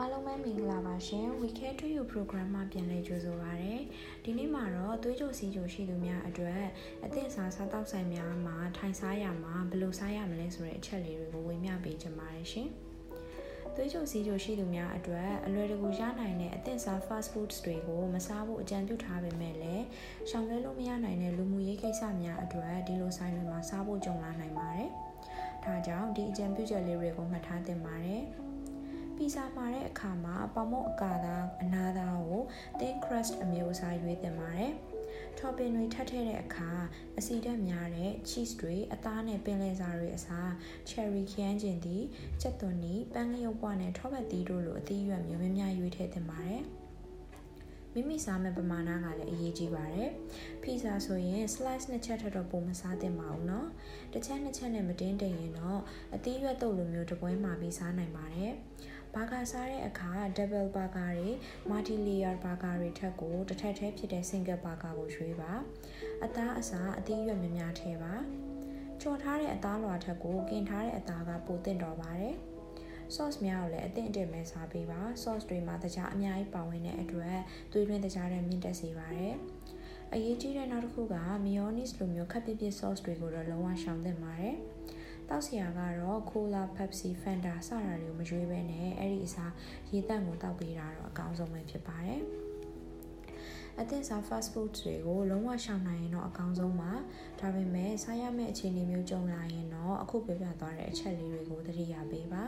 အားလုံးပဲမင်္ဂလာပါရှင် We Care to You program မှာပြန်လည်ကြိုဆိုပါရစေ။ဒီနေ့မှာတော့သွေးကြိုစီးကြိုရှိသူများအတွက်အသင့်စားစားတောက်ဆိုင်များမှာထိုင်စားရမှာဘယ်လိုစားရမလဲဆိုတဲ့အချက်လေးတွေကိုဝေမျှပေးချင်ပါတယ်ရှင်။သွေးကြိုစီးကြိုရှိသူများအတွက်အလွယ်တကူရနိုင်တဲ့အသင့်စား fast foods တွေကိုမစားဖို့အကြံပြုထားပေမဲ့လည်းရှောင်လွှဲလို့မရနိုင်တဲ့လူမှုရေးကိစ္စများအတွက်ဒီလိုဆိုင်တွေမှာစားဖို့ကြုံလာနိုင်ပါတယ်။ဒါကြောင့်ဒီအကြံပြုချက်လေးတွေကိုမှတ်ထားသင့်ပါတယ်။ ပီဇာမှာတဲ့အခါမှာပေါမုတ်အကာသားအနာသားကို thin crust အမျိုးအစားရွေးသင့်ပါတယ်။ topping တွေထပ်ထည့်တဲ့အခါအဆီဓာတ်များတဲ့ cheese တွေအသားနဲ့ပင်လယ်စာတွေအစား cherry ခရမ်းကျင်သည်ကြက်သွန်နီပန်းလျုပ်ပွားနဲ့ထောပတ်သီးတို့လိုအသီးရွက်မျိုးများများရွေးထည့်သင့်ပါတယ်။ မိမိစားမဲ့ပမာဏကလည်းအရေးကြီးပါတယ်။ဖီဇာဆိုရင် slice နှစ်ချက်ထက်တော့ပိုမစားသင့်ပါဘူးเนาะ။တစ်ချက်နှစ်ချက်နဲ့မတင်းတိမ်ရင်တော့အသီးရွက်တုပ်လိုမျိုးတပွဲမှာပြီးစားနိုင်ပါတယ်။ဘာဂါစားတဲ့အခါ double burger တွေ multi layer burger တွေထက်ကိုတစ်ထပ်တည်းဖြစ်တဲ့ single burger ကိုရွေးပါအသားအစာအသီးရွက်များများထည့်ပါကြော်ထားတဲ့အသားလွှာထက်ကိုကင်ထားတဲ့အသားကပိုသင့်တော်ပါတယ် sauce များကိုလည်းအသင့်အတင့်ပဲစားပေးပါ sauce တွေမှာတခြားအများကြီးပါဝင်တဲ့အတွက်သွေးတွင်းတခြားတဲ့မြင့်တက်စေပါတယ်အရေးကြီးတဲ့နောက်တစ်ခုက mayonnaise လိုမျိုးခပ်ပြပြ sauce တွေကိုတော့လုံးဝရှောင်သင့်ပါတယ်တောက်စရာကတော့ Cola, Pepsi, Fanta စတာတွေကိုမရွေးဘဲနဲ့အဲ့ဒီအစားရေသန့်ကိုတောက်ပေးတာတော့အကောင်းဆုံးပဲဖြစ်ပါတယ်အသင့်စား fast food တွေကိုလုံးဝရှောင်နိုင်ရင်တော့အကောင်းဆုံးပါဒါပေမဲ့စားရမယ့်အခြေအနေမျိုးကြုံလာရင်တော့အခုပြပြသွားတဲ့အချက်လေးတွေကိုသတိရပေးပါ